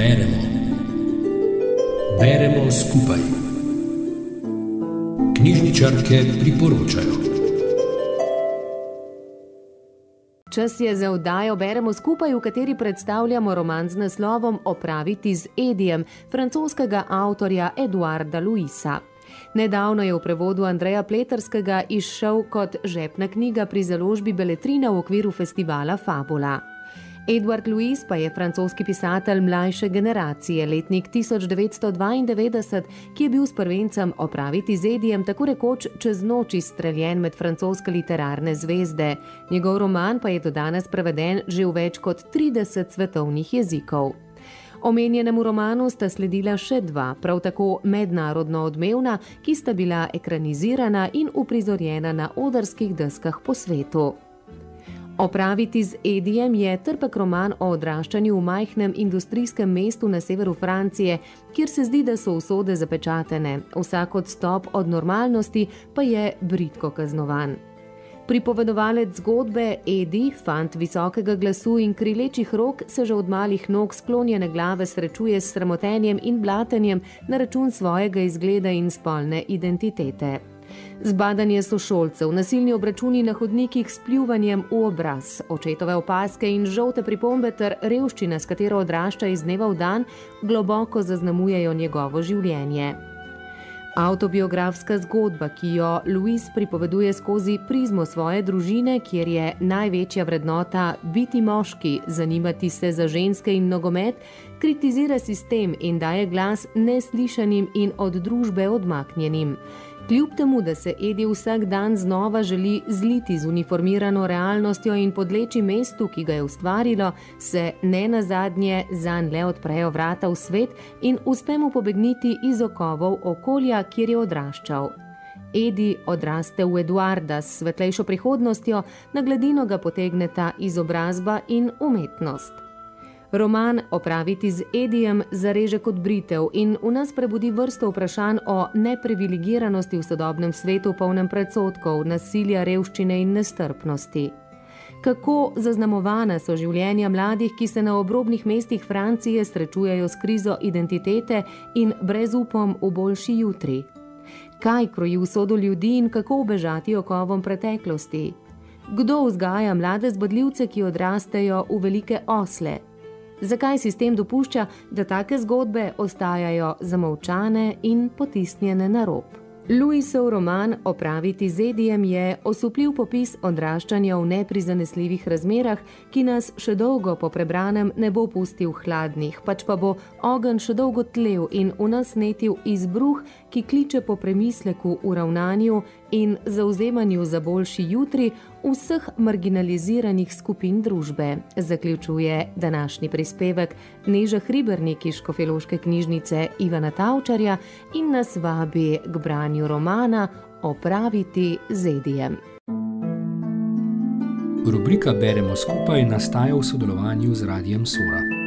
Beremo. Beremo skupaj. Knjižničarke priporočajo. Čas je za oddajo Beremo skupaj, v kateri predstavljamo roman z naslovom Opraviti z Edijem francoskega avtorja Eduarda Luisa. Nedavno je v prevodu Andreja Pleterskega izšel kot žepna knjiga pri založbi Beletrina v okviru festivala Fabula. Edward Louis pa je francoski pisatelj mlajše generacije, letnik 1992, ki je bil s prvencem opraviti z Edijem tako rekoč čez noč izstreljen med francoske literarne zvezde. Njegov roman pa je do danes preveden že v več kot 30 svetovnih jezikov. Omenjenemu romanu sta sledila še dva, prav tako mednarodno odmevna, ki sta bila ekranizirana in uprizorjena na odrskih deskah po svetu. Opraviti z Edijem je trpek roman o odraščanju v majhnem industrijskem mestu na severu Francije, kjer se zdi, da so usode zapečatene, vsak odstop od normalnosti pa je britko kaznovan. Pripovedovalec zgodbe Edi, fant visokega glasu in krilečih rok, se že od malih nog sklonjene glave srečuje s sramotenjem in blatenjem na račun svojega izgleda in spolne identitete. Zbadanje sošolcev, nasilni obračuni na hodnikih s pljuvanjem v obraz, očetove opaske in žolte pripombe ter revščina, s katero odrašča iz dneva v dan, globoko zaznamujejo njegovo življenje. Autobiografska zgodba, ki jo Louis pripoveduje skozi prizmo svoje družine, kjer je največja vrednota biti moški, zanimati se za ženske in nogomet, kritizira sistem in daje glas neslišanim in od družbe odmaknjenim. Kljub temu, da se Edi vsak dan znova želi zliti z uniformirano realnostjo in podleči mestu, ki ga je ustvarilo, se ne na zadnje zanj le odprejo vrata v svet in uspe mu pobegniti iz okovov okolja, kjer je odraščal. Edi odraste v Eduarda s svetlejšo prihodnostjo, na gladino ga potegneta izobrazba in umetnost. Roman Opraviti z Edijem zareže kot britev in v nas prebudi vrsto vprašanj o neprivilegiranosti v sodobnem svetu, polnem predsotkov, nasilja, revščine in nestrpnosti. Kako zaznamovana so življenja mladih, ki se na obrobnih mestih Francije srečujejo s krizo identitete in brezupom v boljši jutri? Kaj kroji usodo ljudi in kako ubežati okovom preteklosti? Kdo vzgaja mlade zbodljivce, ki odrastejo v velike osle? Zakaj sistem dopušča, da take zgodbe ostajajo zamovčane in potisnjene na rob? Louisov roman Opraviti z Edijem je osupljiv popis odraščanja v neprizanesljivih razmerah, ki nas še dolgo po prebranem ne bo pustil hladnih, pač pa bo ogen še dolgo tlev in v nas netil izbruh, ki kliče po premisleku, uravnanju in zauzemanju za boljši jutri vseh marginaliziranih skupin družbe, zaključuje današnji prispevek Neža Hribernik iz Škofeloške knjižnice Ivana Tavčarja in nas vabi k branju romana Opraviti z Edijem. Rubrika Beremo skupaj nastaja v sodelovanju z Radijem Sora.